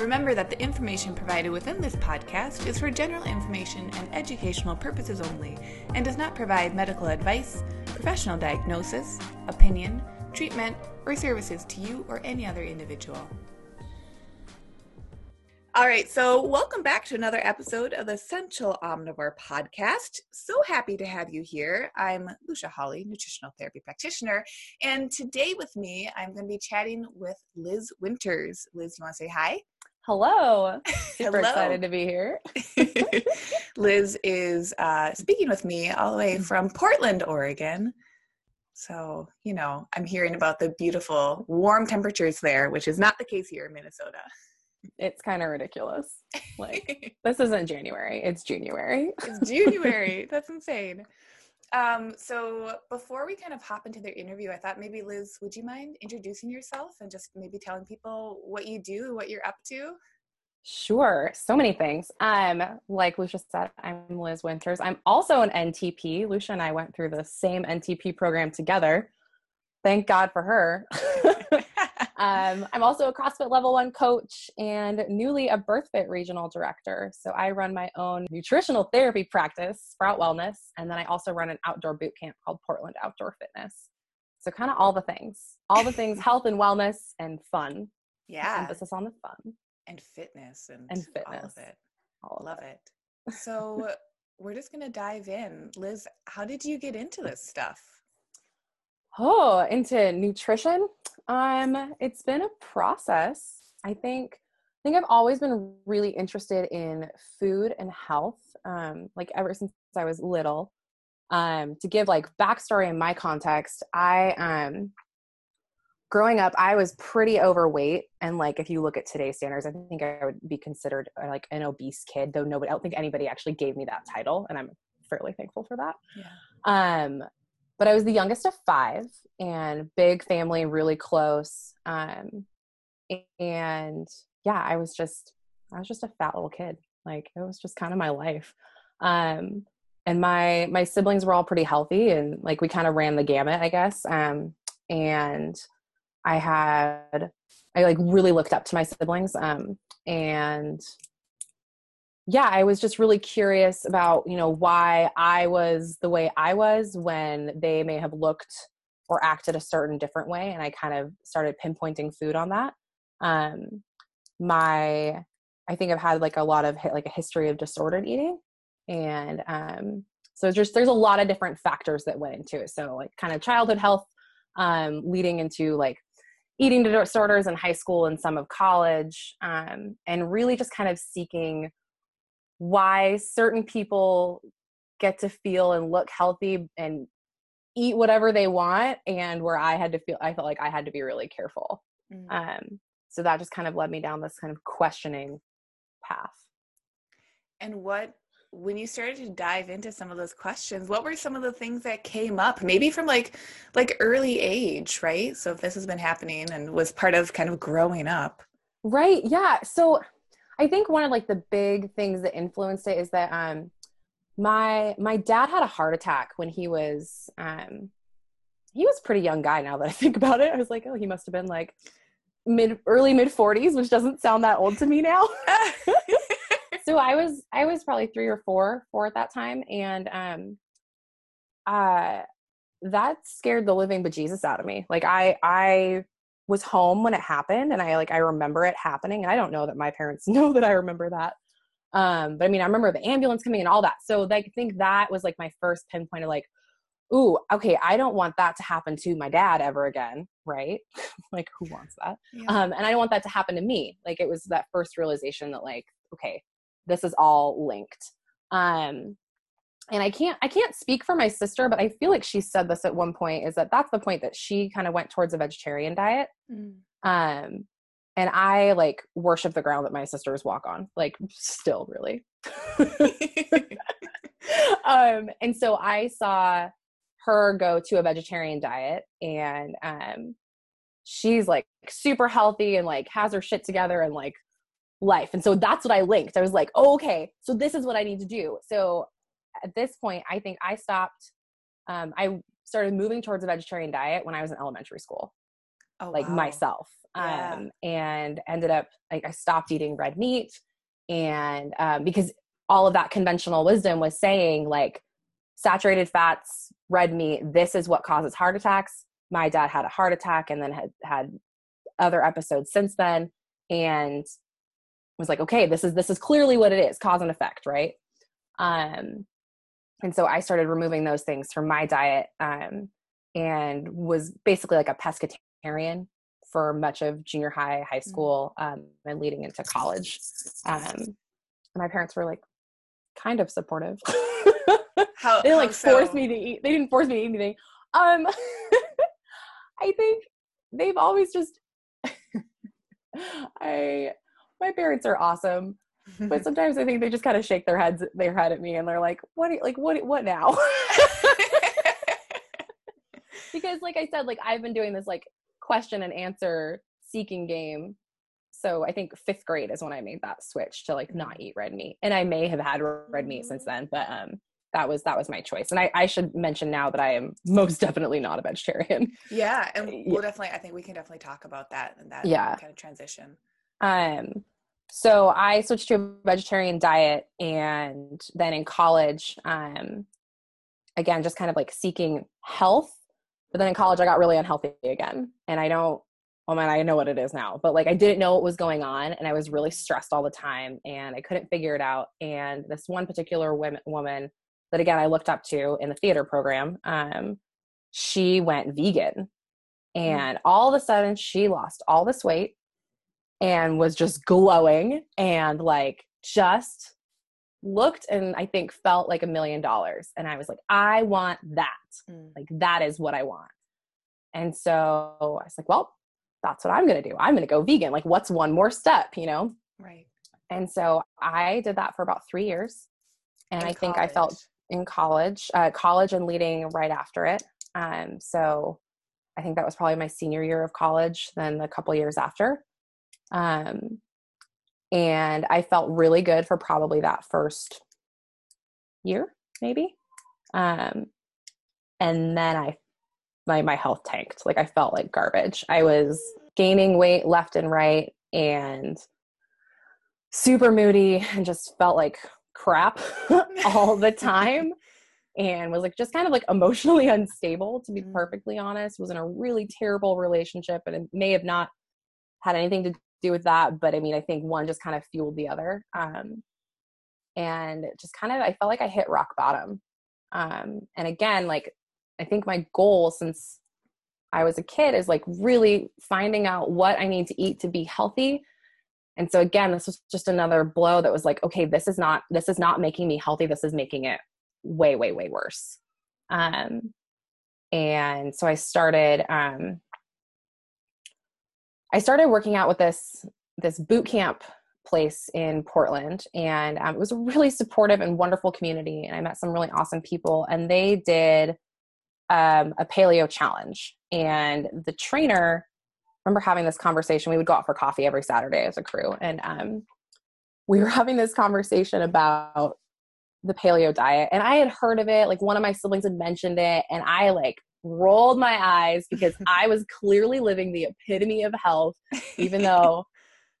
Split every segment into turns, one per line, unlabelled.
Remember that the information provided within this podcast is for general information and educational purposes only and does not provide medical advice, professional diagnosis, opinion, treatment, or services to you or any other individual. All right, so welcome back to another episode of the Essential Omnivore podcast. So happy to have you here. I'm Lucia Holly, nutritional therapy practitioner, and today with me, I'm going to be chatting with Liz Winters. Liz, you want to say hi?
Hello. Super Hello. excited to be here.
Liz is uh, speaking with me all the way from Portland, Oregon. So, you know, I'm hearing about the beautiful warm temperatures there, which is not the case here in Minnesota.
It's kind of ridiculous. Like, this isn't January, it's January.
it's January. That's insane. Um, so before we kind of hop into their interview, I thought maybe Liz, would you mind introducing yourself and just maybe telling people what you do, what you're up to?
Sure, so many things. Um, like Lucia said, I'm Liz Winters. I'm also an NTP. Lucia and I went through the same NTP program together. Thank God for her. Um, I'm also a CrossFit level one coach and newly a BirthFit regional director. So I run my own nutritional therapy practice, Sprout Wellness, and then I also run an outdoor boot camp called Portland Outdoor Fitness. So kind of all the things, all the things, health and wellness and fun.
Yeah,
emphasis on the fun
and fitness and
and fitness.
All of it. All of Love it. it. So we're just gonna dive in, Liz. How did you get into this stuff?
Oh, into nutrition. Um, it's been a process. I think I think I've always been really interested in food and health. Um, like ever since I was little. Um, to give like backstory in my context, I um growing up, I was pretty overweight, and like if you look at today's standards, I think I would be considered uh, like an obese kid. Though nobody, I don't think anybody actually gave me that title, and I'm fairly thankful for that. Yeah. Um, but I was the youngest of five and big family, really close. Um, and yeah, I was just, I was just a fat little kid. Like it was just kind of my life. Um, and my, my siblings were all pretty healthy and like we kind of ran the gamut, I guess. Um, and I had, I like really looked up to my siblings. Um, and yeah, I was just really curious about, you know, why I was the way I was when they may have looked or acted a certain different way. And I kind of started pinpointing food on that. Um, my, I think I've had like a lot of like a history of disordered eating. And um, so just there's a lot of different factors that went into it. So like kind of childhood health um, leading into like eating disorders in high school and some of college um, and really just kind of seeking why certain people get to feel and look healthy and eat whatever they want and where i had to feel i felt like i had to be really careful. Mm-hmm. um, so that just kind of led me down this kind of questioning path.
And what when you started to dive into some of those questions what were some of the things that came up maybe from like like early age right? So if this has been happening and was part of kind of growing up.
Right yeah. So I think one of like the big things that influenced it is that um my my dad had a heart attack when he was um he was a pretty young guy now that I think about it. I was like, oh, he must have been like mid early mid 40s, which doesn't sound that old to me now. so I was I was probably 3 or 4 4 at that time and um uh that scared the living bejesus out of me. Like I I was home when it happened and I like I remember it happening and I don't know that my parents know that I remember that. Um but I mean I remember the ambulance coming and all that. So like I think that was like my first pinpoint of like ooh, okay, I don't want that to happen to my dad ever again, right? like who wants that? Yeah. Um and I don't want that to happen to me. Like it was that first realization that like okay, this is all linked. Um and I can't I can't speak for my sister, but I feel like she said this at one point is that that's the point that she kind of went towards a vegetarian diet. Mm. Um and I like worship the ground that my sisters walk on, like still really. um and so I saw her go to a vegetarian diet and um she's like super healthy and like has her shit together and like life. And so that's what I linked. I was like, oh, okay, so this is what I need to do. So at this point, I think I stopped. Um, I started moving towards a vegetarian diet when I was in elementary school, oh, like wow. myself, yeah. um, and ended up like I stopped eating red meat, and um, because all of that conventional wisdom was saying like saturated fats, red meat, this is what causes heart attacks. My dad had a heart attack and then had had other episodes since then, and was like, okay, this is this is clearly what it is, cause and effect, right? Um, and so I started removing those things from my diet, um, and was basically like a pescatarian for much of junior high, high mm-hmm. school, um, and leading into college. Um, my parents were like kind of supportive. How, they didn't like so? force me to eat. They didn't force me to eat anything. Um, I think they've always just. I my parents are awesome but sometimes I think they just kind of shake their heads their head at me and they're like, "What? Like what? What now?" because, like I said, like I've been doing this like question and answer seeking game. So I think fifth grade is when I made that switch to like not eat red meat, and I may have had red meat since then, but um, that was that was my choice. And I, I should mention now that I am most definitely not a vegetarian.
Yeah, and we'll definitely. I think we can definitely talk about that and that yeah. kind of transition.
Um, so I switched to a vegetarian diet, and then in college, um, again, just kind of like seeking health. But then in college, I got really unhealthy again, and I don't. Oh man, I know what it is now, but like I didn't know what was going on, and I was really stressed all the time, and I couldn't figure it out. And this one particular women, woman that again I looked up to in the theater program, um, she went vegan, mm. and all of a sudden she lost all this weight and was just glowing and like just looked and I think felt like a million dollars. And I was like, I want that. Mm. Like, that is what I want. And so I was like, well, that's what I'm going to do. I'm going to go vegan. Like, what's one more step, you know?
Right.
And so I did that for about three years. And in I think I felt in college, uh, college and leading right after it. Um, so I think that was probably my senior year of college, then a couple years after. Um, and I felt really good for probably that first year, maybe. Um, and then I, my, my health tanked. Like I felt like garbage. I was gaining weight left and right and super moody and just felt like crap all the time and was like just kind of like emotionally unstable to be mm. perfectly honest was in a really terrible relationship and it may have not had anything to do with that. But I mean, I think one just kind of fueled the other. Um, and just kind of, I felt like I hit rock bottom. Um, and again, like, I think my goal since I was a kid is like really finding out what I need to eat to be healthy. And so again, this was just another blow that was like, okay, this is not this is not making me healthy. This is making it way, way, way worse. Um, and so I started um, I started working out with this this boot camp place in Portland, and um, it was a really supportive and wonderful community. And I met some really awesome people, and they did um, a paleo challenge. And the trainer, I remember having this conversation. We would go out for coffee every Saturday as a crew, and um, we were having this conversation about the paleo diet. And I had heard of it. Like one of my siblings had mentioned it, and I like rolled my eyes because I was clearly living the epitome of health, even though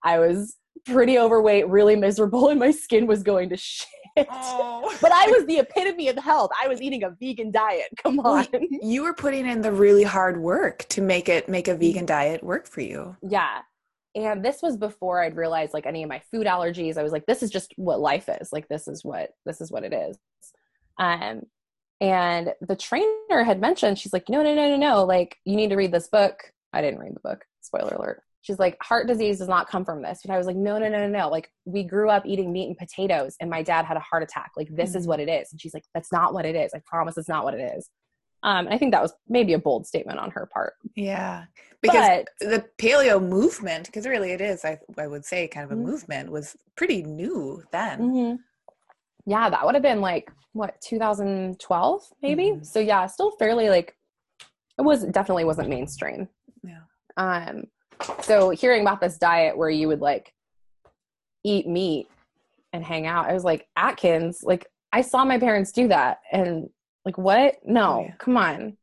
I was pretty overweight, really miserable, and my skin was going to shit. Oh. but I was the epitome of health. I was eating a vegan diet. Come on.
Well, you were putting in the really hard work to make it make a vegan diet work for you.
Yeah. And this was before I'd realized like any of my food allergies. I was like, this is just what life is. Like this is what this is what it is. Um, and the trainer had mentioned, she's like, no, no, no, no, no. Like, you need to read this book. I didn't read the book. Spoiler alert. She's like, heart disease does not come from this. But I was like, no, no, no, no, no. Like, we grew up eating meat and potatoes, and my dad had a heart attack. Like, this mm-hmm. is what it is. And she's like, that's not what it is. I promise it's not what it is. Um, I think that was maybe a bold statement on her part.
Yeah, because but, the paleo movement, because really it is, I, I would say, kind of a mm-hmm. movement, was pretty new then.
Mm-hmm. Yeah, that would have been like what 2012 maybe.
Mhm.
So yeah, still fairly like it was definitely wasn't mainstream.
Yeah.
Um, so hearing about this diet where you would like eat meat and hang out, I was like, Atkins, like I saw my parents do that and like what? No,
Oh, yeah.
come on.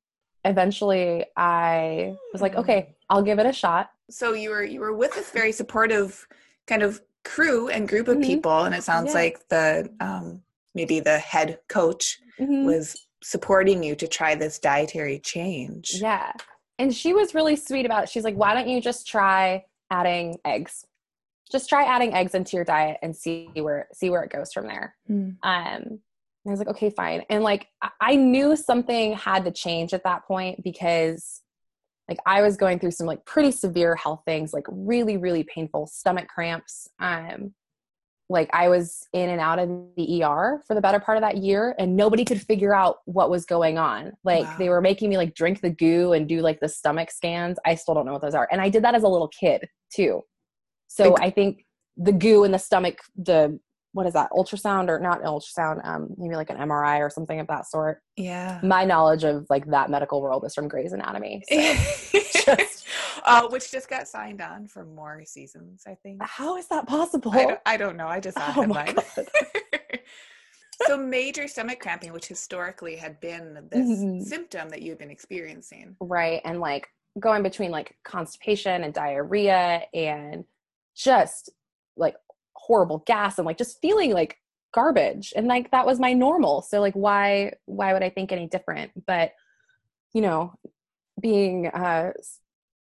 Eventually I was like,
Mm.
okay, I'll give it a shot.
So you were you were with this very supportive kind of crew and group of
Mhm.
people, and it sounds
Yeah.
like the um, maybe the head coach
Mhm.
was supporting you to try this dietary change.
Yeah. And she was really sweet about it. She's like, why don't you just try adding eggs? Just try adding eggs into your diet and see where see where it goes from there.
Mm.
Um, and I was like, okay, fine. And like, I knew something had to change at that point because like I was going through some like pretty severe health things, like really, really painful stomach cramps. Um, like I was in and out of the ER for the better part of that year and nobody could figure out what was going on. Like
Wow.
they were making me like drink the goo and do like the stomach scans. I still don't know what those are. And I did that as a little kid too. So
Like-
I think the goo and the stomach, the what is that ultrasound or not ultrasound um maybe like an mri or something of that sort
Yeah.
my knowledge of like that medical world is from Grey's Anatomy so
just, uh, which just got signed on for more seasons, I think.
how is that possible
I don't, I don't know. I just saw
Oh my
headline. so major stomach cramping, which historically had been this
Mhm.
symptom that you've been experiencing.
right and like going between like constipation and diarrhea and just like horrible gas and like just feeling like garbage and like that was my normal. So like why why would i think any different? But you know being uh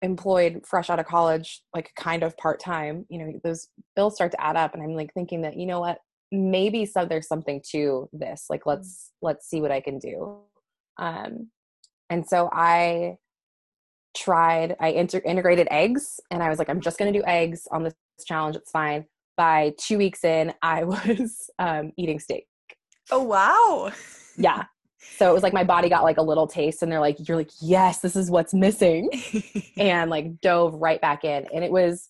employed fresh out of college like kind of part-time you know those bills start to add up and i'm like thinking that you know what maybe so there's something to this. Like let's let's see what i can do. Um and so i tried i inter- integrated eggs and i was like i'm just going to do eggs on this challenge. It's fine by two weeks in i was um, eating steak.
Oh wow!
yeah. So it was like my body got like a little taste and they're like you're like yes this is what's missing. And like dove right back in. And it was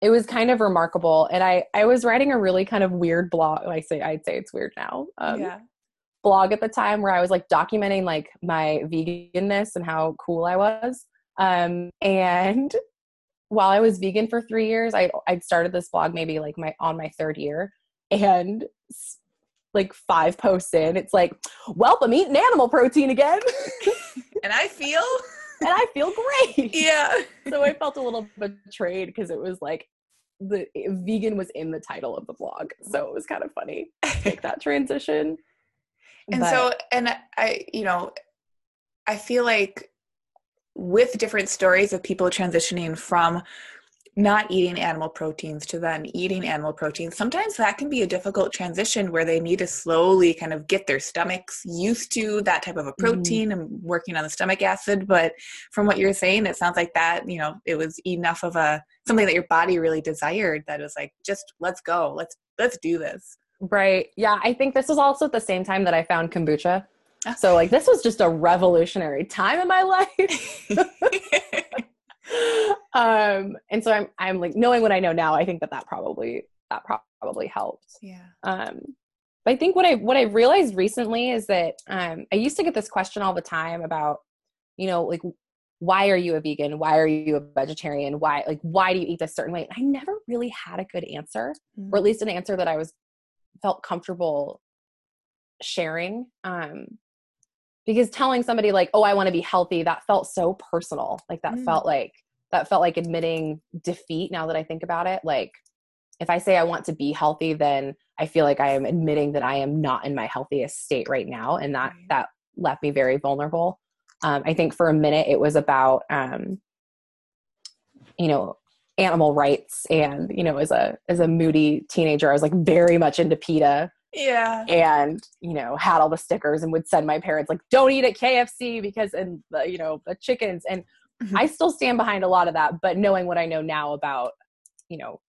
it was kind of remarkable. And i i was writing a really kind of weird blog. I say i'd say it's weird now. Um,
yeah.
blog at the time where I was like documenting like my veganness and how cool I was. Um, and while I was vegan for three years, I I started this blog maybe like my on my third year, and like five posts in, it's like, "Well, I'm eating animal protein again,
And I feel
and I feel great."
yeah.
So I felt a little betrayed because it was like the vegan was in the title of the blog, so it was kind of funny make that transition.
and
But-
so and i you know i feel like with different stories of people transitioning from not eating animal proteins to then eating animal proteins sometimes that can be a difficult transition where they need to slowly kind of get their stomachs used to that type of a mm-hmm. protein and working on the stomach acid but from what you're saying it sounds like that you know it was enough of a something that your body really desired that it was like just let's go let's let's do this
Right. Yeah. I think this was also at the same time that I found kombucha. So like this was just a revolutionary time in my life. um and so I'm I'm like knowing what I know now, I think that that probably that probably helped.
yeah
Um but I think what I what I realized recently is that um I used to get this question all the time about you know like why are you a vegan? Why are you a vegetarian? Why like why do you eat this certain way? And I never really had a good answer or at least an answer that I was felt comfortable sharing. Um, because telling somebody like, "Oh, I want to be healthy," that felt so personal. Like that
Mm.
felt like that felt like admitting defeat. Now that I think about it, like if I say I want to be healthy, then I feel like I am admitting that I am not in my healthiest state right now, and that
Right.
that left me very vulnerable. Um, I think for a minute it was about, um, you know, animal rights, and you know, as a as a moody teenager, I was like very much into PETA,
yeah
and you know, had all the stickers and would send my parents like, "Don't eat at KFC because and the you know the chickens." And
Mhm.
I still stand behind a lot of that, but knowing what I know now about, you know,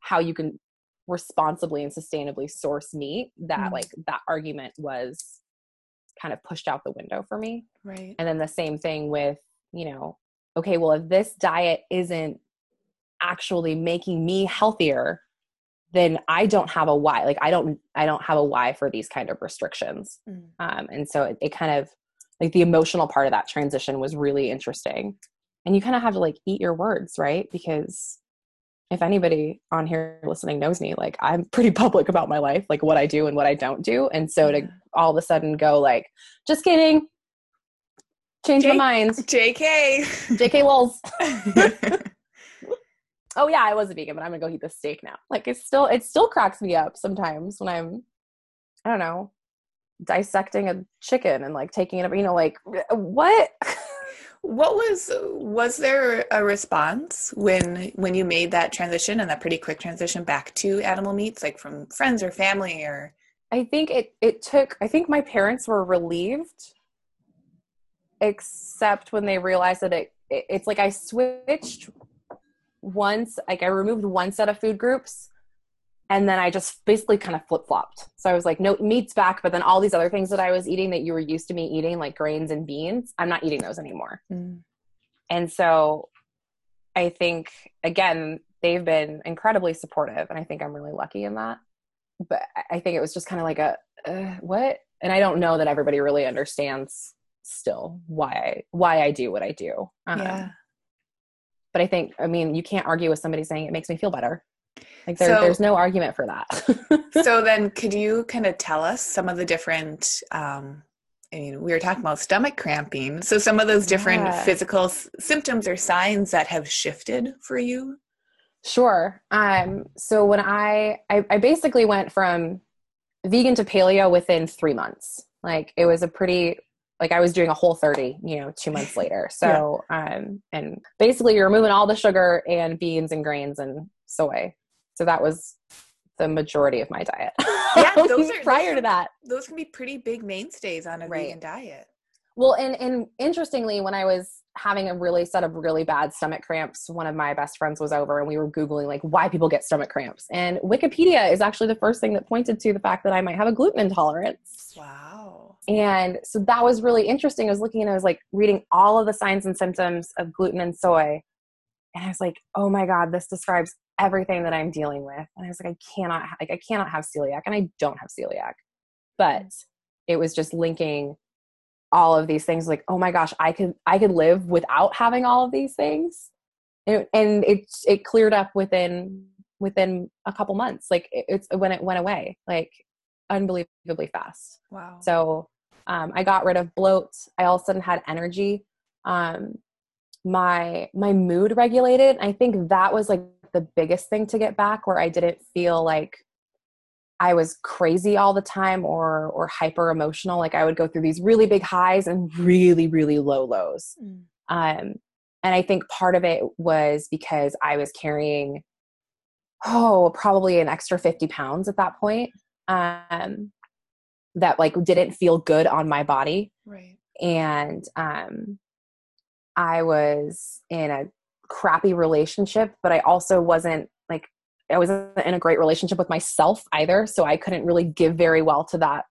how you can responsibly and sustainably source meat, that
Mm.
like that argument was kind of pushed out the window for me.
right
And then the same thing with, you know, okay, well, if this diet isn't actually making me healthier, then I don't have a why. Like I don't I don't have a why for these kind of restrictions.
Mm.
Um, and so it, it kind of like the emotional part of that transition was really interesting. And you kind of have to like eat your words, right? Because if anybody on here listening knows me, like I'm pretty public about my life, like what I do and what I don't do. And so to all of a sudden go like, just kidding, change my
Jake-
mind,
JK.
JK Lulz. oh yeah, I was a vegan, but I'm gonna go eat this steak now. Like it's still it still cracks me up sometimes when I'm I don't know dissecting a chicken and like taking it up. you know like what
what was was there a response when when you made that transition and that pretty quick transition back to animal meats like from friends or family or
I think it it took I think my parents were relieved except when they realized that it, it it's like I switched once like I removed one set of food groups and then I just basically kind of flip-flopped. So I was like no meat's back but then all these other things that I was eating that you were used to me eating like grains and beans, I'm not eating those anymore. And so I think again they've been incredibly supportive and I think I'm really lucky in that. But I- I think it was just kind of like a uh, what? And I don't know that everybody really understands still why I why I do what I do. Um,
yeah
But I think I mean you can't argue with somebody saying it makes me feel better. Like there,
So-
there's no argument for that.
so then could you kind of tell us some of the different um I mean, we were talking about stomach cramping. So some of those different
Yeah.
physical s- symptoms or signs that have shifted for you.
Sure. Um, so when I, I I basically went from vegan to paleo within three months. Like it was a pretty like I was doing a whole 30, you know, two months later. So um and basically you're removing all the sugar and beans and grains and soy. So that was the majority of my diet.
Yeah, those are-
prior
those
to that.
Those can be pretty big mainstays on a
Right.
vegan diet.
Well, and and interestingly, when I was having a really set of really bad stomach cramps, one of my best friends was over, and we were googling like why people get stomach cramps. And Wikipedia is actually the first thing that pointed to the fact that I might have a gluten intolerance.
Wow.
And so that was really interesting. I was looking and I was like reading all of the signs and symptoms of gluten and soy, and I was like, oh my god, this describes everything that I'm dealing with. And I was like, I cannot, like, I cannot have celiac, and I don't have celiac, but it was just linking all of these things like oh my gosh i could i could live without having all of these things. And, and it it cleared up within within a couple months. Like it, it's when it went away. Like unbelievably fast
Wow.
so um, i got rid of bloat i all of a sudden had energy um, my my mood regulated i think that was like the biggest thing to get back where i didn't feel like I was crazy all the time or or hyper emotional. Like I would go through these really big highs and really really low lows.
Mm.
Um, and I think part of it was because I was carrying oh probably an extra fifty pounds at that point. Um, that like didn't feel good on my body,
Right.
and um, I was in a crappy relationship, but I also wasn't like I wasn't in a great relationship with myself either, so I couldn't really give very well to that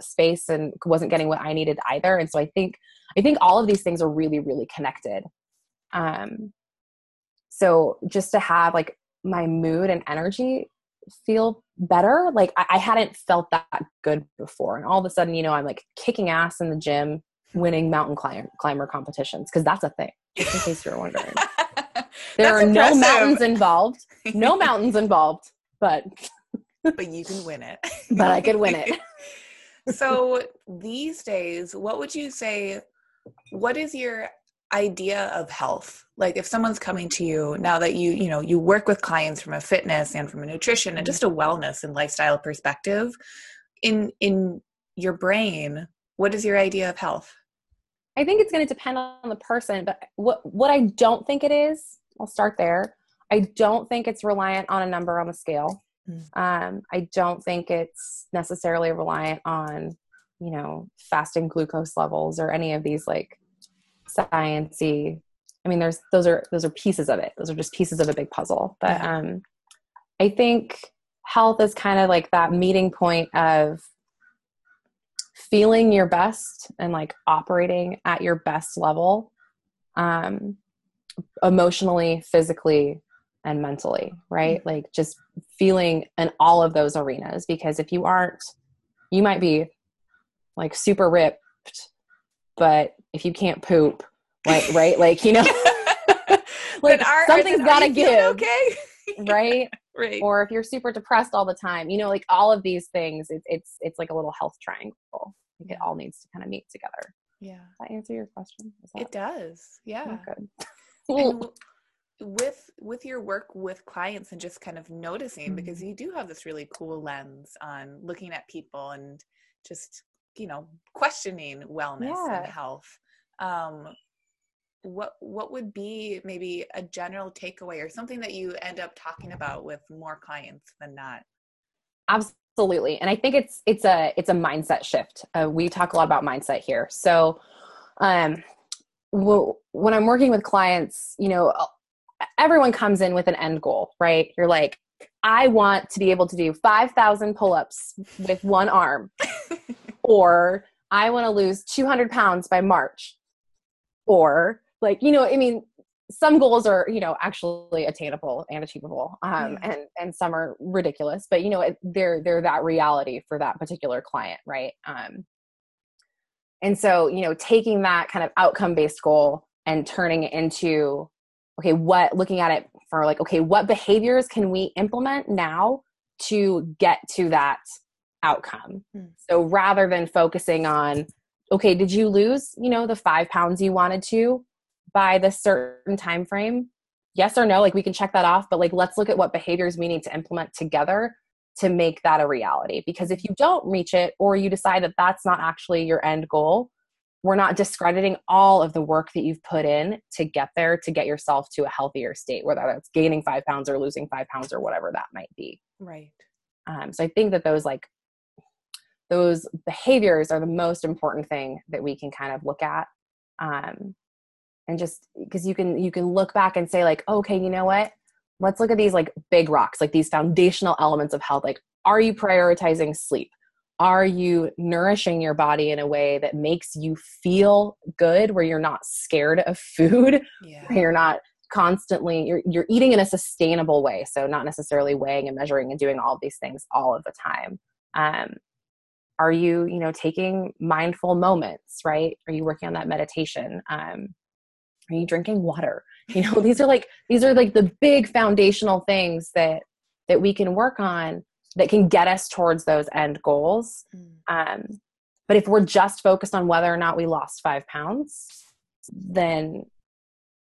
space and wasn't getting what I needed either. And so I think I think all of these things are really really connected. Um so just to have like my mood and energy feel better, like I, I hadn't felt that good before. And all of a sudden, you know, I'm like kicking ass in the gym, winning mountain climb, climber competitions because that's a thing. Just in case you're wondering. There
That's
are no mountains involved. No mountains involved, but
but you can win it.
but I could win it.
so these days, what would you say? What is your idea of health? Like if someone's coming to you now that you, you know, you work with clients from a fitness and from a nutrition and just a wellness and lifestyle perspective, in in your brain, what is your idea of health?
I think it's going to depend on the person, but what what I don't think it is, I'll start there. I don't think it's reliant on a number on the scale.
Mm.
Um, I don't think it's necessarily reliant on, you know, fasting glucose levels or any of these like sciencey. I mean, there's those are those are pieces of it. Those are just pieces of a big puzzle. But um, I think health is kind of like that meeting point of feeling your best and like operating at your best level um emotionally physically and mentally, right? Mm-hmm. Like just feeling in all of those arenas. Because if you aren't, you might be like super ripped, but if you can't poop, like, right? Like, you know, like are, something's got to give. Okay. right?
right.
Or if you're super depressed all the time, you know, like all of these things, it's it's it's like a little health triangle. Like it all needs to kind of meet together.
Yeah.
Does that answer your question?
That... It does. Yeah.
Oh, good.
w- with with your work with clients and just kind of noticing mm-hmm. because you do have this really cool lens on looking at people and just you know questioning wellness yeah. and health um what what would be maybe a general takeaway or something that you end up talking about with more clients than not?
Absolutely. And i think it's it's a it's a mindset shift. Uh, we talk a lot about mindset here. So um w- when i'm working with clients you know everyone comes in with an end goal right? You're like i want to be able to do 5000 pull-ups with one arm or i want to lose 200 pounds by march. Or like you know i mean some goals are you know actually attainable and achievable um, and and some are ridiculous but you know it, they're they're that reality for that particular client right? Um, and so you know taking that kind of outcome based goal and turning it into okay what looking at it for like okay what behaviors can we implement now to get to that outcome. Mm. so rather than focusing on okay did you lose you know the five pounds you wanted to by the certain time frame? Yes or no? Like we can check that off but like let's look at what behaviors we need to implement together to make that a reality. Because if you don't reach it or you decide that that's not actually your end goal we're not discrediting all of the work that you've put in to get there to get yourself to a healthier state whether that's gaining five pounds or losing five pounds or whatever that might be.
Right.
Um, so i think that those like those behaviors are the most important thing that we can kind of look at um, and just because you can you can look back and say like okay you know what? Let's look at these like big rocks like these foundational elements of health like are you prioritizing sleep? Are you nourishing your body in a way that makes you feel good where you're not scared of food yeah. you're not constantly you're you're eating in a sustainable way so not necessarily weighing and measuring and doing all these things all of the time. Um, are you you know taking mindful moments right? Are you working on that meditation? Um, are you drinking water? You know these are like these are like the big foundational things that that we can work on that can get us towards those end goals. Mm. um, but if we're just focused on whether or not we lost five pounds then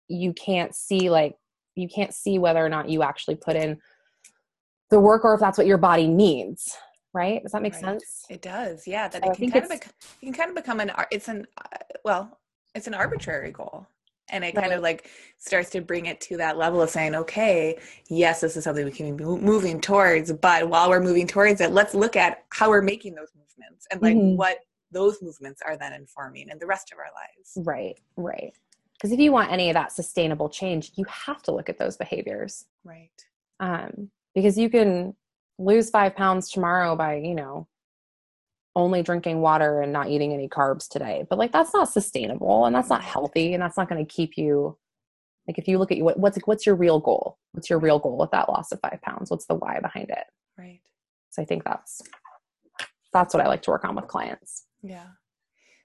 you can't see like you can't see whether or not you actually put in the work or if that's what your body needs right? Does that make right. sense?
It does. Yeah that so it can kind of bec- it can kind of become an it's an uh, well it's an arbitrary goal. And it right. kind of like starts to bring it to that level of saying okay yes this is something we can be moving towards but while we're moving towards it let's look at how we're making those movements and like mm-hmm. what those movements are then informing in the rest of our lives.
Right right. Because if you want any of that sustainable change you have to look at those behaviors.
Right.
Um because you can lose five pounds tomorrow by you know only drinking water and not eating any carbs today. But like that's not sustainable and that's not healthy and that's not going to keep you like if you look at you what, what's what's your real goal? What's your real goal with that loss of 5 pounds? What's the why behind it?
Right.
So I think that's that's what I like to work on with clients.
Yeah.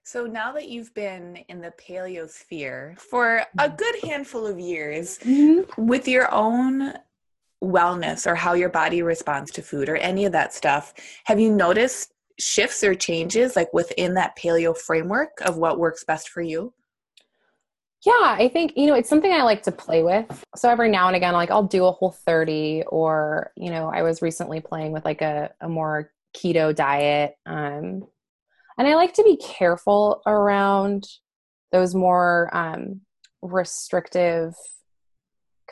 So now that you've been in the paleo sphere for a good handful of years mm-hmm. with your own wellness or how your body responds to food or any of that stuff, have you noticed shifts or changes like within that paleo framework of what works best for you?
Yeah, I think, you know, it's something I like to play with. So every now and again, like I'll do a whole 30 or, you know, I was recently playing with like a, a more keto diet. Um, and I like to be careful around those more um, restrictive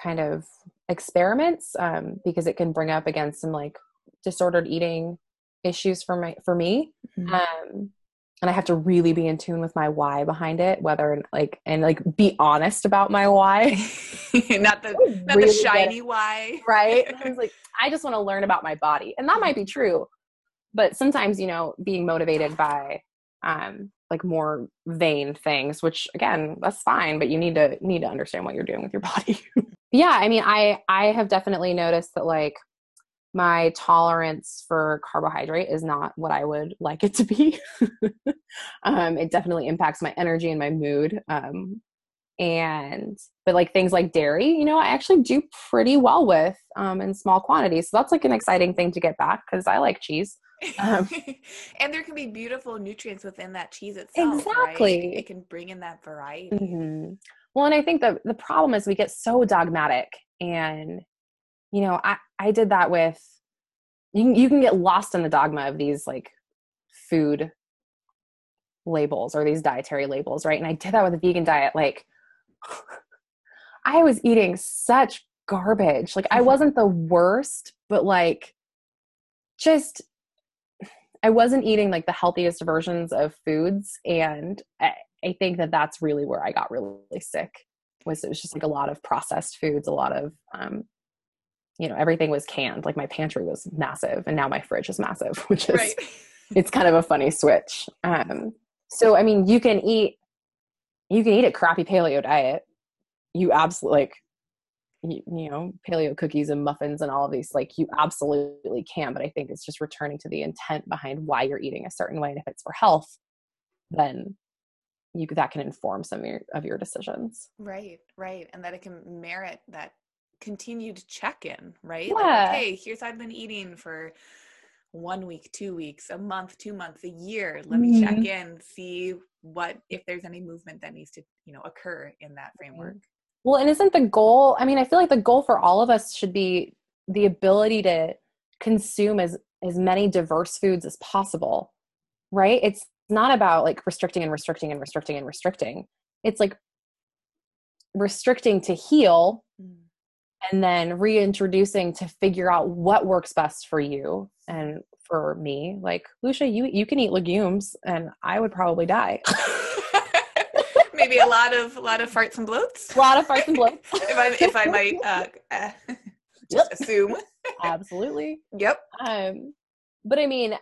kind of experiments um, because it can bring up against some like disordered eating issues for my for me. Mm-hmm. um and i have to really be in tune with my why behind it whether like and like be honest about my why.
Not the not really the shiny why.
Right? I was like i just want to learn about my body. And that might be true but sometimes you know being motivated by um like more vain things which again that's fine but you need to need to understand what you're doing with your body yeah, I mean, I I have definitely noticed that like my tolerance for carbohydrate is not what I would like it to be. um, it definitely impacts my energy and my mood. Um, and but like things like dairy, you know, I actually do pretty well with um, in small quantities. So that's like an exciting thing to get back because I like cheese. Um,
and there can be beautiful nutrients within that cheese itself.
Exactly,
right? it can bring in that variety.
Mm-hmm. Well, and I think the the problem is we get so dogmatic, and you know, I I did that with you. Can, you can get lost in the dogma of these like food labels or these dietary labels, right? And I did that with a vegan diet. Like, I was eating such garbage. Like, I mm-hmm. wasn't the worst, but like, just I wasn't eating like the healthiest versions of foods, and I, I think that that's really where I got really, sick. Was it was just like a lot of processed foods, a lot of um, you know, everything was canned. Like my pantry was massive, and now my fridge is massive, which is right. it's kind of a funny switch. Um, so I mean, you can eat you can eat a crappy paleo diet. You absolutely like you, you, know paleo cookies and muffins and all of these like you absolutely can but i think it's just returning to the intent behind why you're eating a certain way and if it's for health then you that can inform some of your, of your decisions.
Right right and that it can merit that continued check-in right?
Yeah.
like okay here's how i've been eating for one week two weeks a month two months a year. Let me mm-hmm. check in see what if there's any movement that needs to you know occur in that framework
well, and isn't the goal? I mean, I feel like the goal for all of us should be the ability to consume as as many diverse foods as possible. Right? It's not about like restricting and restricting and restricting and restricting. It's like restricting to heal mm. and then reintroducing to figure out what works best for you and for me like lucia you you can eat legumes and i would probably die
maybe a lot of a lot of farts and bloats.
A lot of farts and bloats.
if I if I might uh, uh, just yep. assume.
Absolutely.
Yep.
Um, but I mean,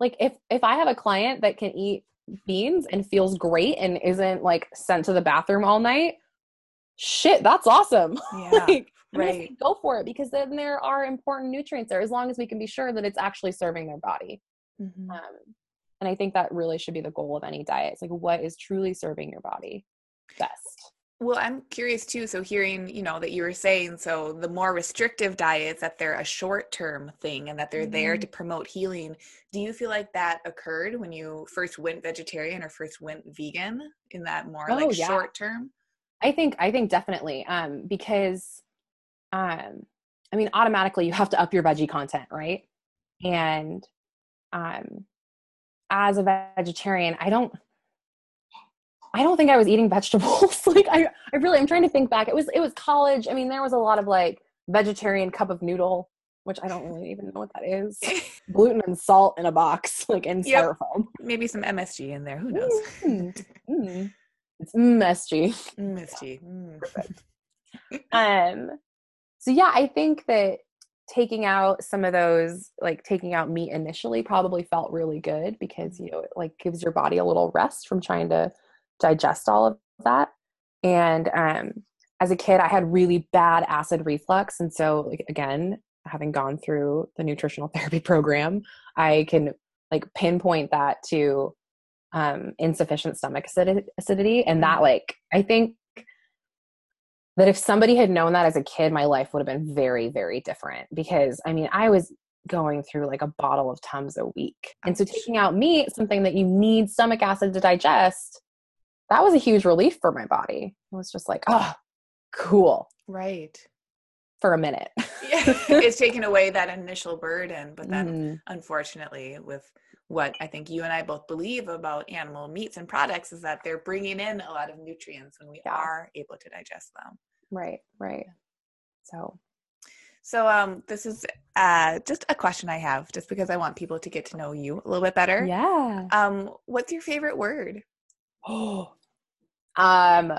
like if if I have a client that can eat beans and feels great and isn't like sent to the bathroom all night, shit, that's awesome.
Yeah. like, right.
Go for it because then there are important nutrients there as long as we can be sure that it's actually serving their body. Mm-hmm. Um, and I think that really should be the goal of any diet. It's like what is truly serving your body best.
Well, I'm curious too. So hearing, you know, that you were saying, so the more restrictive diets that they're a short-term thing and that they're mm-hmm. there to promote healing. Do you feel like that occurred when you first went vegetarian or first went vegan in that more oh, like yeah. short term?
I think I think definitely. Um, because um I mean automatically you have to up your veggie content, right? And um as a vegetarian, I don't I don't think I was eating vegetables. like I, I really I'm trying to think back. It was it was college. I mean, there was a lot of like vegetarian cup of noodle, which I don't really even know what that is. Gluten and salt in a box, like in yep. styrofoam.
Maybe some MSG in there. Who knows?
Mm, mm. It's MSG.
MSG. Mm.
Perfect. um so yeah, I think that taking out some of those like taking out meat initially probably felt really good because you know it like gives your body a little rest from trying to digest all of that. And um as a kid i had really bad acid reflux. And so like again having gone through the nutritional therapy program i can like pinpoint that to um insufficient stomach acidity. And that like i think that if somebody had known that as a kid, my life would have been very, very different. Because I mean, I was going through like a bottle of Tums a week. And so taking out meat, something that you need stomach acid to digest, that was a huge relief for my body. It was just like, oh, cool.
Right.
For a minute.
yeah. It's taken away that initial burden. But then, mm. unfortunately, with what I think you and I both believe about animal meats and products is that they're bringing in a lot of nutrients when we yeah. are able to digest them.
Right, right. So,
so um, this is uh, just a question I have, just because I want people to get to know you a little bit better.
Yeah.
Um, what's your favorite word?
Oh, um,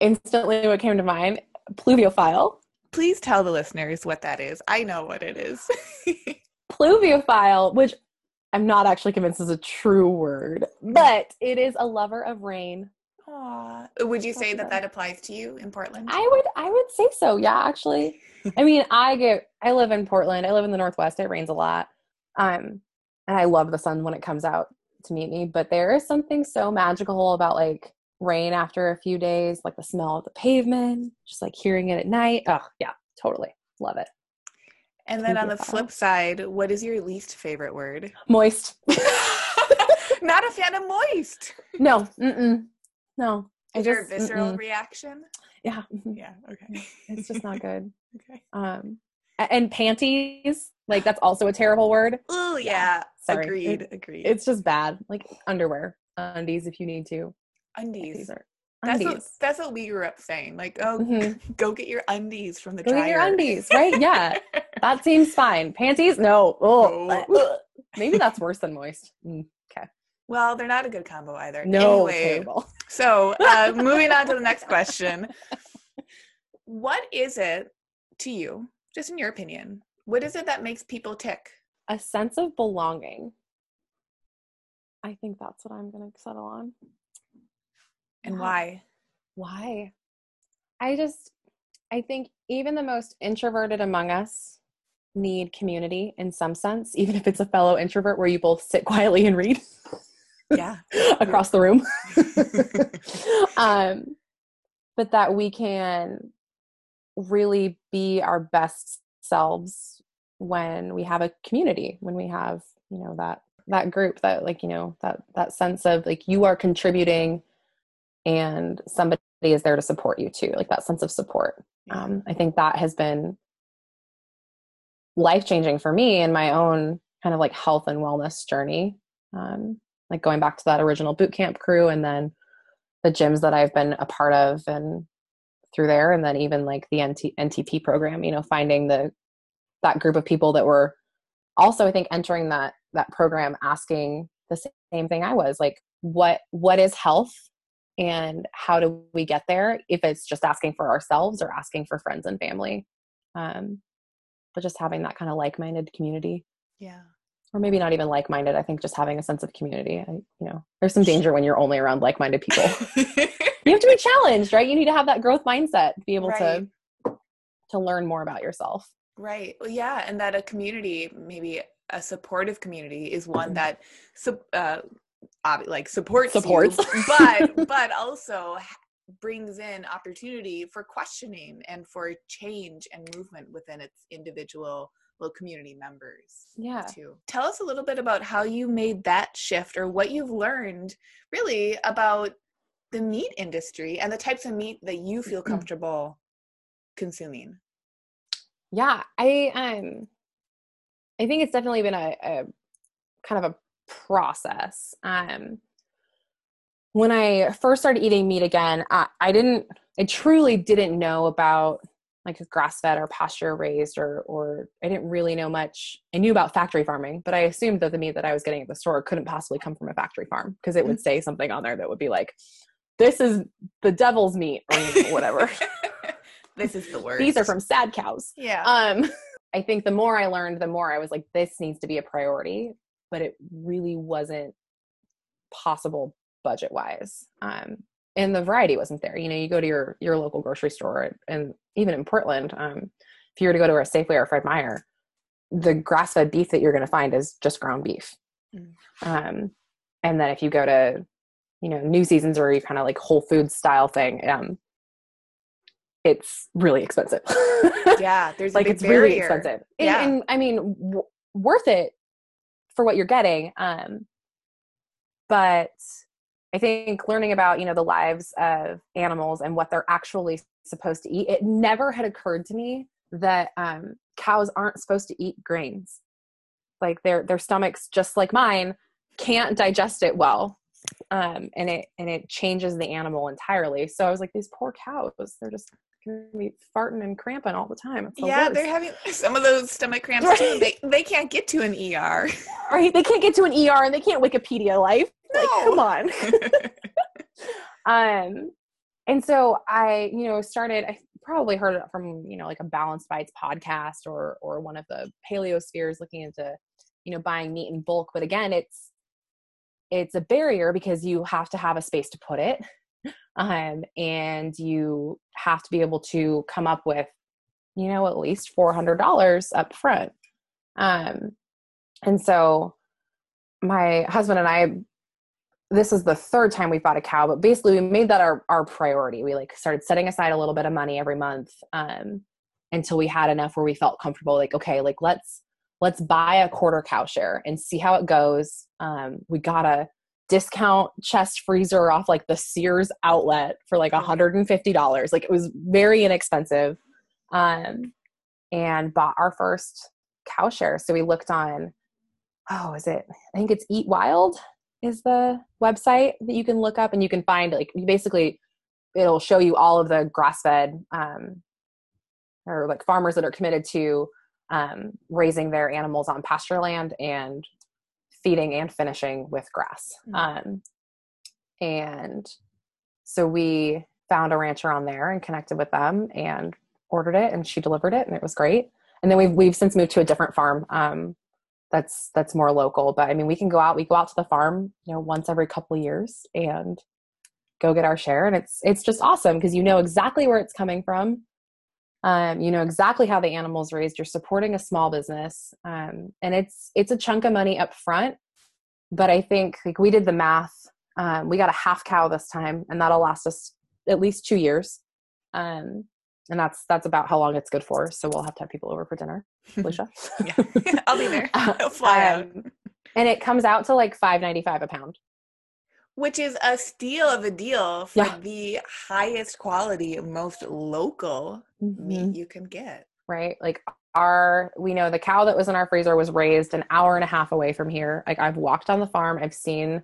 instantly what came to mind: pluviophile.
Please tell the listeners what that is. I know what it is.
pluviophile, which I'm not actually convinced is a true word, but it is a lover of rain
Aww. Would you say that that applies to you in Portland?
I would I would say so. Yeah, actually. I mean, I get I live in Portland. I live in the Northwest. It rains a lot. Um and I love the sun when it comes out to meet me, but there is something so magical about like rain after a few days, like the smell of the pavement, just like hearing it at night. Oh, yeah, totally. Love it.
And then on the flip side, what is your least favorite word?
Moist.
Not a fan of moist.
No, mm-mm. No.
Is there a visceral mm-mm. reaction?
Yeah.
Mm-hmm. Yeah. Okay.
It's just not good.
okay.
Um, and panties, like that's also a terrible word.
Oh yeah. Sorry. Agreed. It, agreed.
It's just bad. Like underwear, undies if you need to.
Undies. Are, that's what, that's what we grew up saying. Like, oh, mm-hmm. go get your undies from the go dryer.
Get your undies, right? Yeah, that seems fine. Panties, no. Oh, maybe that's worse than moist. Mm.
Well, they're not a good combo either.
No, anyway, terrible.
So, uh, moving on to the next question. What is it to you, just in your opinion, what is it that makes people tick?
A sense of belonging. I think that's what I'm going to settle on.
And why?
Why? I just, I think even the most introverted among us need community in some sense, even if it's a fellow introvert where you both sit quietly and read.
Yeah.
across the room. um, but that we can really be our best selves when we have a community, when we have, you know, that that group that like, you know, that that sense of like you are contributing and somebody is there to support you too like that sense of support um, i think that has been life changing for me in my own kind of like health and wellness journey um, like going back to that original boot camp crew and then the gyms that i've been a part of and through there and then even like the NT, ntp program you know finding the that group of people that were also i think entering that that program asking the same thing i was like what what is health and how do we get there if it's just asking for ourselves or asking for friends and family? Um, but just having that kind of like-minded community.
Yeah
or maybe not even like-minded i think just having a sense of community I, you know there's some danger when you're only around like-minded people. You have to be challenged right? You need to have that growth mindset to be able right. to to learn more about yourself.
Right. Well, yeah and that a community maybe a supportive community is one mm-hmm. that uh, like supports
supports.
you, but but also brings in opportunity for questioning and for change and movement within its individual little community members
yeah.
too. Tell us a little bit about how you made that shift or what you've learned really about the meat industry and the types of meat that you feel comfortable consuming.
Yeah i um i think it's definitely been a, a kind of a process. Um, when I first started eating meat again, I, I didn't, I truly didn't know about like grass fed or pasture raised or or I didn't really know much. I knew about factory farming, but I assumed that the meat that I was getting at the store couldn't possibly come from a factory farm because it would say something on there that would be like, "This is the devil's meat" or whatever.
this is the worst.
These are from sad cows.
Yeah.
Um, I think the more I learned, the more I was like, this needs to be a priority but it really wasn't possible budget wise. Um, and the variety wasn't there. You know, you go to your your local grocery store, and even in Portland, um, if you were to go to a Safeway or Fred Meyer, the grass fed beef that you're going to find is just ground beef. Mm. Um, and then if you go to, you know, New Seasons or you kind of like Whole Foods style thing, um, it's really expensive.
yeah, there's
like it's
barrier.
really expensive. And,
yeah.
and I mean, w- worth it for what you're getting. Um, but I think learning about you know the lives of animals and what they're actually supposed to eat, it never had occurred to me that um, cows aren't supposed to eat grains. Like their their stomachs, just like mine, can't digest it well, um, and it and it changes the animal entirely. So I was like, these poor cows, they're just gonna be farting and cramping all the time.
The yeah, worst. they're having some of those stomach cramps right. too. They they can't get to an ER.
Right, they can't get to an ER and they can't Wikipedia life. No. Like, come on. um, and so I, you know, started. I probably heard it from you know like a Balanced Bites podcast or or one of the paleo spheres looking into you know buying meat in bulk. But again, it's it's a barrier because you have to have a space to put it um, and you have to be able to come up with you know at least $400 up front um, and so my husband and i this is the third time we bought a cow but basically we made that our, our priority. We like started setting aside a little bit of money every month um, until we had enough where we felt comfortable like okay like let's let's buy a quarter cow share and see how it goes. Um, we got a discount chest freezer off like the sears outlet for like $150 like it was very inexpensive um, and bought our first cow share. So we looked on oh is it i think it's Eatwild is the website that you can look up and you can find like basically it'll show you all of the grass fed um, or like farmers that are committed to um, raising their animals on pasture land and feeding and finishing with grass. Mm-hmm. Um, and so we found a rancher on there and connected with them and ordered it and she delivered it and it was great. And then we've we've since moved to a different farm um, that's that's more local. But I mean, we can go out. We go out to the farm, you know, once every couple years and go get our share, and it's it's just awesome because you know exactly where it's coming from. Um, you know exactly how the animal's raised. You're supporting a small business, um, and it's it's a chunk of money up front. But I think like we did the math. Um, we got a half cow this time, and that'll last us at least two years. Um, and that's that's about how long it's good for. So we'll have to have people over for dinner, Lucia.
yeah, I'll be there. I'll fly um, out.
And it comes out to like five ninety five a pound,
which is a steal of a deal for yeah. the highest quality, most local mm-hmm. meat you can get.
Right, like our we know the cow that was in our freezer was raised an hour and a half away from here. Like I've walked on the farm, I've seen,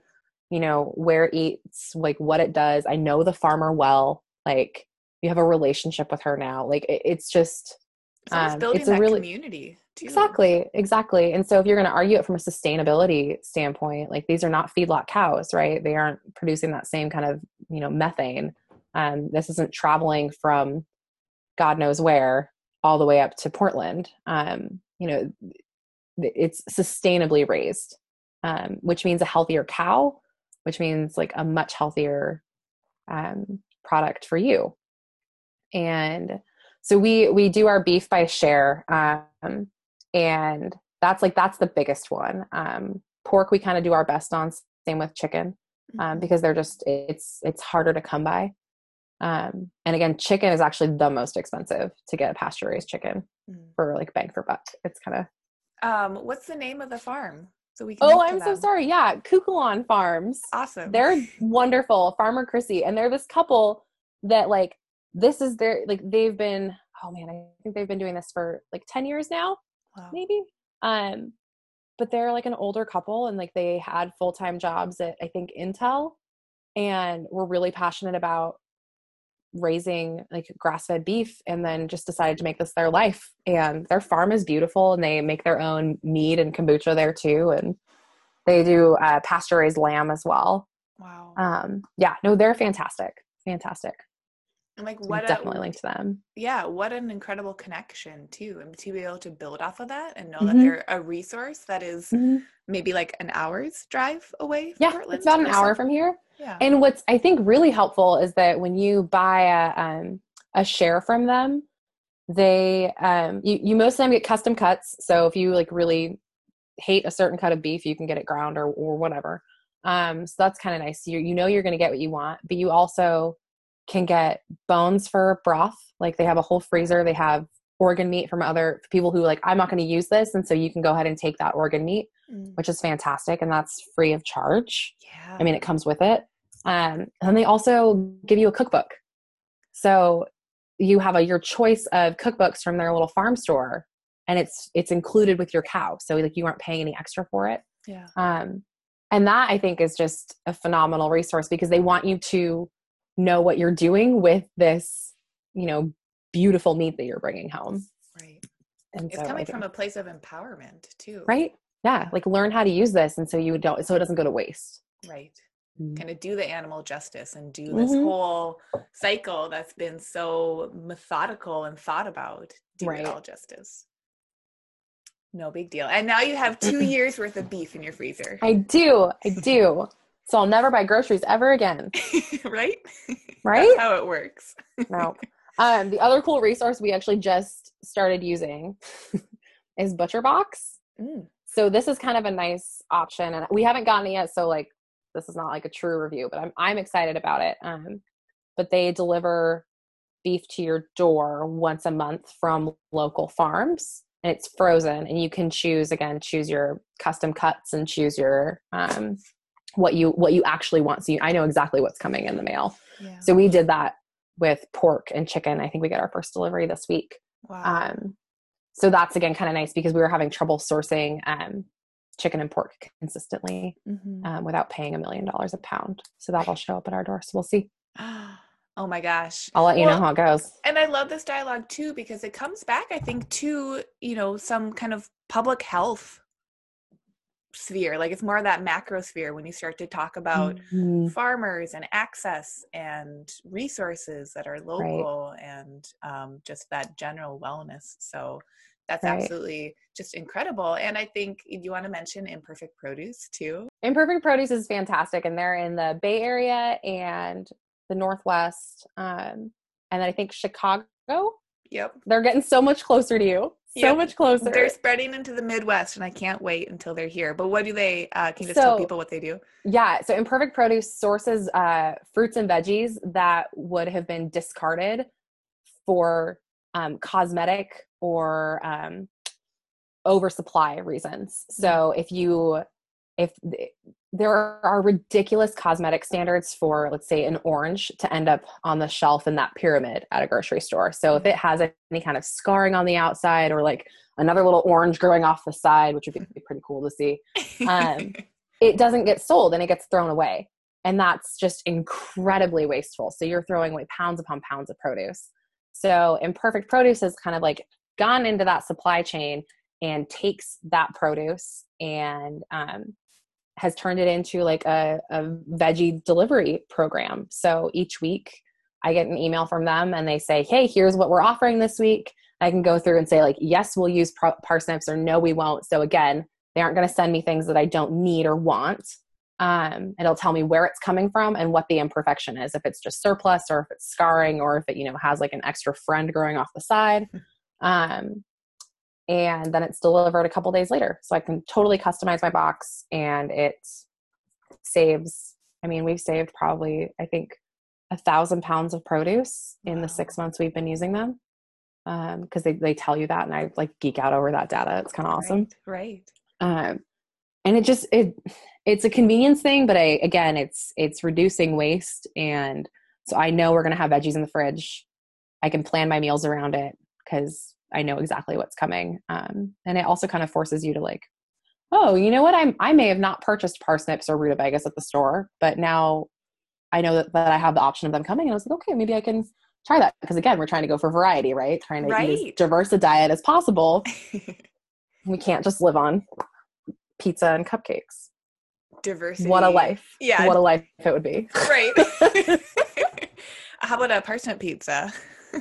you know, where it eats, like what it does. I know the farmer well. Like you have a relationship with her now like it, it's just
um, it's a really community
too. exactly exactly and so if you're going to argue it from a sustainability standpoint like these are not feedlot cows right? They aren't producing that same kind of you know methane. Um, this isn't traveling from god knows where all the way up to portland. Um, you know it's sustainably raised um, which means a healthier cow which means like a much healthier um, product for you and so we we do our beef by share um, and that's like that's the biggest one. Um, pork we kind of do our best on same with chicken um, mm-hmm. because they're just it's it's harder to come by. Um, and again chicken is actually the most expensive to get a pasture raised chicken mm-hmm. for like bang for buck. It's kind of
um what's the name of the farm?
So we can oh i'm so sorry. Yeah Kookoolan farms.
Awesome.
They're wonderful farmer Chrissie and they're this couple that like this is their like they've been oh man i think they've been doing this for like 10 years now wow. maybe? Um but they're like an older couple and like they had full-time jobs at i think intel and were really passionate about raising like grass-fed beef and then just decided to make this their life. And their farm is beautiful and they make their own meat and kombucha there too and they do uh, pasture raised lamb as well.
Wow.
Um yeah no they're fantastic fantastic
and like what
definitely a, link to them.
Yeah, what an incredible connection too. And to be able to build off of that and know mm-hmm. that they're a resource that is mm-hmm. maybe like an hour's drive away
yeah, Portland It's about an hour from here. Yeah. And what's I think really helpful is that when you buy a um, a share from them, they um you, you most of them get custom cuts. So if you like really hate a certain cut of beef, you can get it ground or or whatever. Um so that's kind of nice. You you know you're gonna get what you want, but you also can get bones for broth. Like they have a whole freezer. They have organ meat from other people who like I'm not going to use this, and so you can go ahead and take that organ meat, mm. which is fantastic, and that's free of charge.
Yeah,
I mean it comes with it. Um, and they also give you a cookbook, so you have a your choice of cookbooks from their little farm store, and it's it's included with your cow, so like you aren't paying any extra for it.
Yeah.
Um, and that I think is just a phenomenal resource because they want you to know what you're doing with this, you know, beautiful meat that you're bringing home.
Right. And it's so coming from a place of empowerment too.
Right. Yeah. Like learn how to use this. And so you don't, so it doesn't go to waste.
Right. Mm-hmm. Kind of do the animal justice and do this mm-hmm. whole cycle that's been so methodical and thought about. Do right. it all justice. No big deal. And now you have two years worth of beef in your freezer.
I do. I do. So I'll never buy groceries ever again.
right?
Right?
That's how it works.
no. Um, the other cool resource we actually just started using is ButcherBox.
Mm.
So this is kind of a nice option, and we haven't gotten it yet. So like, this is not like a true review, but I'm I'm excited about it. Um, but they deliver beef to your door once a month from local farms, and it's frozen, and you can choose again choose your custom cuts and choose your um what you what you actually want. So you, I know exactly what's coming in the mail.
Yeah.
So we did that with pork and chicken. I think we got our first delivery this week.
wow.
Um, so that's again kind of nice because we were having trouble sourcing um, chicken and pork consistently
Mhm.
um, without paying a million dollars a pound. So that'll show up at our door. So we'll see.
oh my gosh.
I'll let you
Well,
know how it goes.
And I love this dialogue too because it comes back, I think, to, you know, some kind of public health sphere. Like it's more of that macro sphere when you start to talk about
Mhm.
farmers and access and resources that are local and um, just that general wellness. So that's
Right.
absolutely just incredible. And I think you want to mention imperfect produce too.
Imperfect Produce is fantastic, and they're in the Bay Area and the Northwest, um, and I think Chicago.
Yep.
They're getting so much closer to you. So
Yep.
much closer.
They're spreading into the Midwest, and I can't wait until they're here. But what do they? Uh, can you just tell people what they do?
Yeah, so Imperfect Produce sources uh, fruits and veggies that would have been discarded for um, cosmetic or um, oversupply reasons. So if you, if there are ridiculous cosmetic standards for, let's say, an orange to end up on the shelf in that pyramid at a grocery store. So if it has any kind of scarring on the outside or like another little orange growing off the side, which would be pretty cool to see, um, it doesn't get sold and it gets thrown away. And that's just incredibly wasteful. So you're throwing away pounds upon pounds of produce. So imperfect produce has kind of like gone into that supply chain and takes that produce and um, has turned it into like a, a veggie delivery program. So each week I get an email from them and they say, hey, here's what we're offering this week. I can go through and say, like, yes, we'll use pro- parsnips or no, we won't. So again, they aren't going to send me things that I don't need or want. Um, it'll tell me where it's coming from and what the imperfection is, if it's just surplus or if it's scarring or if it, you know, has like an extra friend growing off the side. Um, and then it's delivered a couple days later. So I can totally customize my box and it saves, I mean, we've saved probably, I think, a thousand pounds of produce in the six months we've been using them. Um, because they, they tell you that and I like geek out over that data. It's kind of awesome
Right.
um, and it just it it's a convenience thing but i again it's it's reducing waste and so i know we're going to have veggies in the fridge i can plan my meals around it because i know exactly what's coming um, and it also kind of forces you to like oh you know what i'm i may have not purchased parsnips or rutabagas at the store but now i know that, that i have the option of them coming and i was like okay maybe i can try that because again we're trying to go for variety right trying to eat as diverse a diet as possible we can't just live on pizza and cupcakes.
Diversity.
What a life.
Yeah.
What a life it would be.
Right. How about a parsnip pizza?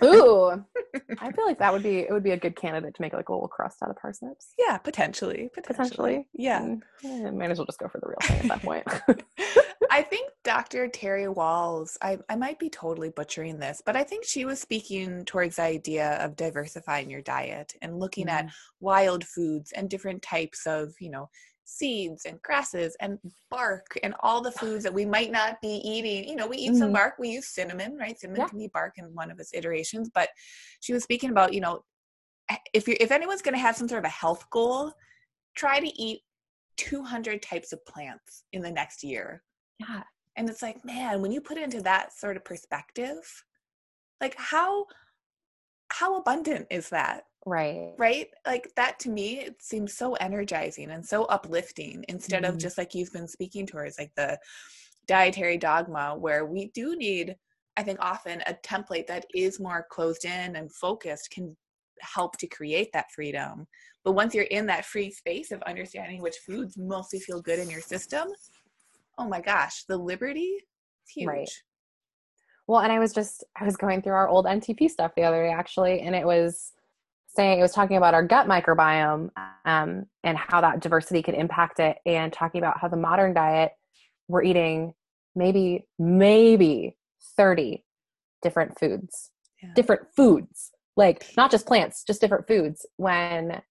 Ooh. I feel like that would be it would be a good candidate to make like a little crust out of parsnips.
Yeah, potentially. Potentially.
Potentially.
Yeah.
Mm, eh, might as well just go for the real thing at that point.
I think Dr. Terry Wahls, I, I might be totally butchering this, but I think she was speaking towards the idea of diversifying your diet and looking at wild foods and different types of, you know, seeds and grasses and bark and all the foods that we might not be eating. You know, we eat some
Mhm.
bark, we use cinnamon, right? Cinnamon
Yeah.
can be bark in one of its iterations, but she was speaking about, you know, if you if anyone's going to have some sort of a health goal, try to eat 200 types of plants in the next year.
yeah.
And it's like, man, when you put it into that sort of perspective, like how how abundant is that?
Right.
Right? Like that to me, it seems so energizing and so uplifting instead of
Mhm.
just like you've been speaking towards, like the dietary dogma, where we do need, I think, often a template that is more closed in and focused can help to create that freedom. But once you're in that free space of understanding which foods mostly feel good in your system, oh my gosh, the liberty is huge.
Right. Well, and I was just I was going through our old NTP stuff the other day actually, and it was saying it was talking about our gut microbiome um, and how that diversity could impact it, and talking about how the modern diet we're eating maybe, maybe 30 different foods, yeah. different foods, like not just plants, just different foods. When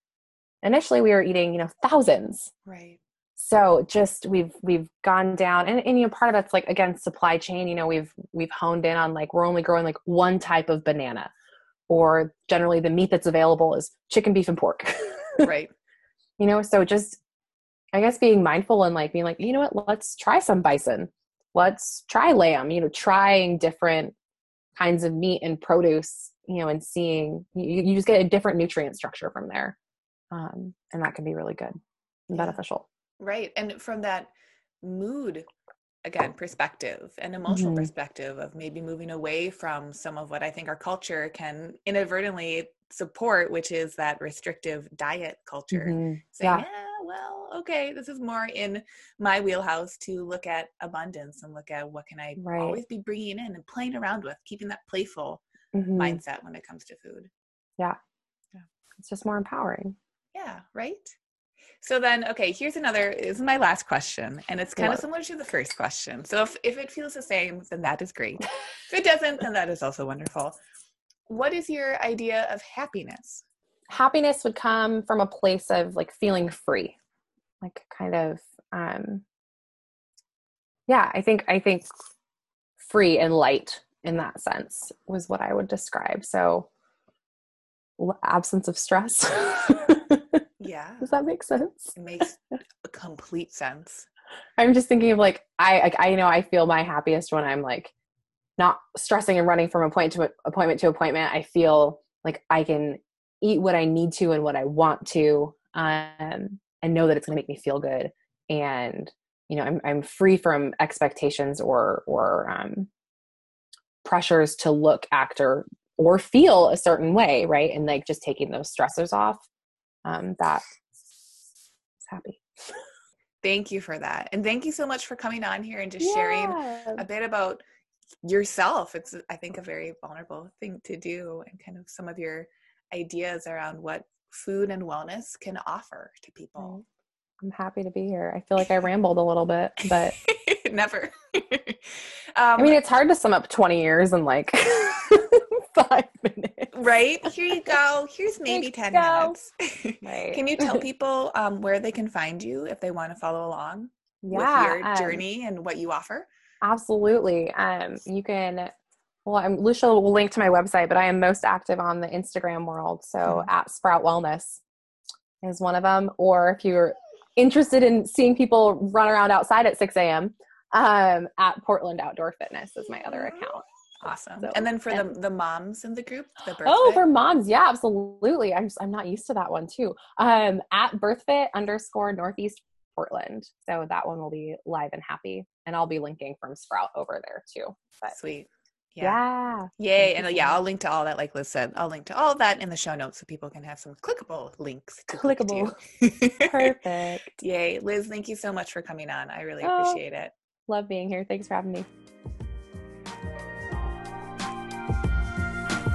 initially we were eating, you know, thousands.
Right.
So just we've we've gone down and, and you know part of that's like again supply chain, you know, we've we've honed in on like we're only growing like one type of banana. Or generally the meat that's available is chicken, beef, and pork.
right.
You know, so just I guess being mindful and like being like, you know what, let's try some bison. Let's try lamb, you know, trying different kinds of meat and produce, you know, and seeing you, you just get a different nutrient structure from there. Um, and that can be really good and beneficial.
Right. And from that mood again perspective and emotional mm-hmm. perspective of maybe moving away from some of what I think our culture can inadvertently support, which is that restrictive diet culture. Mm-hmm. Saying, yeah. yeah, well, okay, this is more in my wheelhouse to look at abundance and look at what can I right. always be bringing in and playing around with, keeping that playful mm-hmm. mindset when it comes to food.
Yeah. yeah. It's just more empowering.
Yeah, right? So then, okay, here's another. This is my last question, and it's kind of similar to the first question. So if if it feels the same, then that is great. if it doesn't, then that is also wonderful. What is your idea of happiness?
Happiness would come from a place of like feeling free, like kind of, um, yeah. I think I think free and light in that sense was what I would describe. So absence of stress.
Yeah.
Does that make sense?
It makes complete sense.
I'm just thinking of like I like I know I feel my happiest when I'm like not stressing and running from appointment to appointment to appointment. I feel like I can eat what I need to and what I want to, um, and know that it's going to make me feel good. And you know, I'm I'm free from expectations or or um, pressures to look, act, or or feel a certain way, right? And like just taking those stressors off um, that is happy.
Thank you for that. And thank you so much for coming on here and just yeah. sharing a bit about yourself. It's, I think, a very vulnerable thing to do and kind of some of your ideas around what food and wellness can offer to people.
I'm happy to be here. I feel like I rambled a little bit, but
never.
um, I mean, it's hard to sum up 20 years and like five minutes.
Right? Here you go. Here's maybe 10 go. minutes. Right. can you tell people um, where they can find you if they want to follow along yeah, with your um, journey and what you offer?
Absolutely. Um, you can, well, I'm, Lucia will link to my website, but I am most active on the Instagram world. So mm-hmm. at Sprout Wellness is one of them. Or if you're interested in seeing people run around outside at 6 a.m., um, at Portland Outdoor Fitness is my other account.
Awesome. So, and then for and, the the moms in the group, the
birth Oh, for moms, yeah, absolutely. I'm just, I'm not used to that one too. Um, at BirthFit underscore Northeast Portland. So that one will be live and happy, and I'll be linking from Sprout over there too.
But sweet.
Yeah.
yeah. Yay. And yeah, I'll link to all that, like Liz said, I'll link to all that in the show notes so people can have some clickable links.
clickable. Perfect.
Yay. Liz, thank you so much for coming on. I really oh, appreciate it.
Love being here. Thanks for having me.